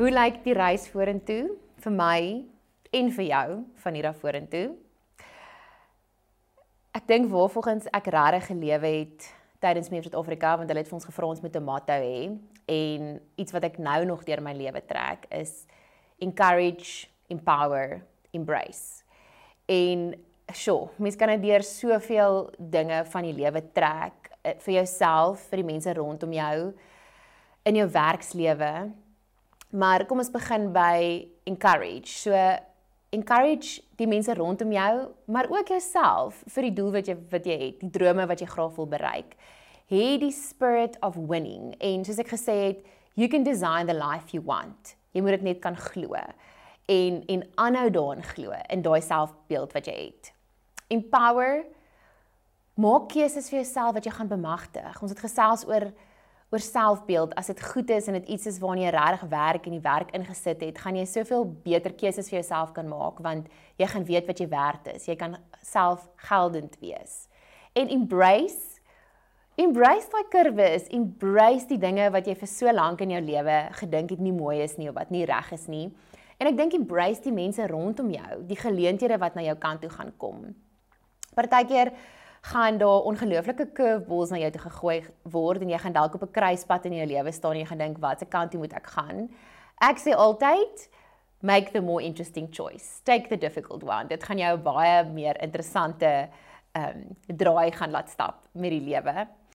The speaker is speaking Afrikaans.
Hoe lyk die reis vorentoe vir my en vir jou van hier af vorentoe? Ek dink waarvolgens ek regtig gelewe het tydens my Suid-Afrika want hulle het vir ons gevra ons moet 'n motto hê en iets wat ek nou nog deur my lewe trek is encourage, empower, embrace. En sjoe, mens kan dit deur soveel dinge van die lewe trek eh, vir jouself, vir die mense rondom jou in jou werkslewe. Maar kom ons begin by encourage. So encourage die mense rondom jou, maar ook jouself vir die doel wat jy wat jy het, die drome wat jy graag wil bereik. Hê die spirit of winning en soos ek gesê het, you can design the life you want. Jy moet dit net kan glo en en aanhou daarin glo in daai selfbeeld wat jy het. Empower maak keuses vir jouself wat jy gaan bemagtig. Ons het gesels oor oor selfbeeld. As dit goed is en dit iets is waarna jy regtig werk en die werk ingesit het, gaan jy soveel beter keuses vir jouself kan maak want jy gaan weet wat jy werd is. Jy kan selfgeldend wees. En embrace embrace daai kurwes, embrace die dinge wat jy vir so lank in jou lewe gedink het nie mooi is nie of wat nie reg is nie. En ek dink embrace die mense rondom jou, die geleenthede wat na jou kant toe gaan kom. Partykeer gaan daar ongelooflike curveballs na jou toe gegooi word en jy gaan dalk op 'n kruispunt in jou lewe staan en jy gaan dink watse kant toe moet ek gaan? Ek sê altyd make the more interesting choice. Take the difficult one. Dit gaan jou baie meer interessante ehm um, draai gaan laat stap met die lewe.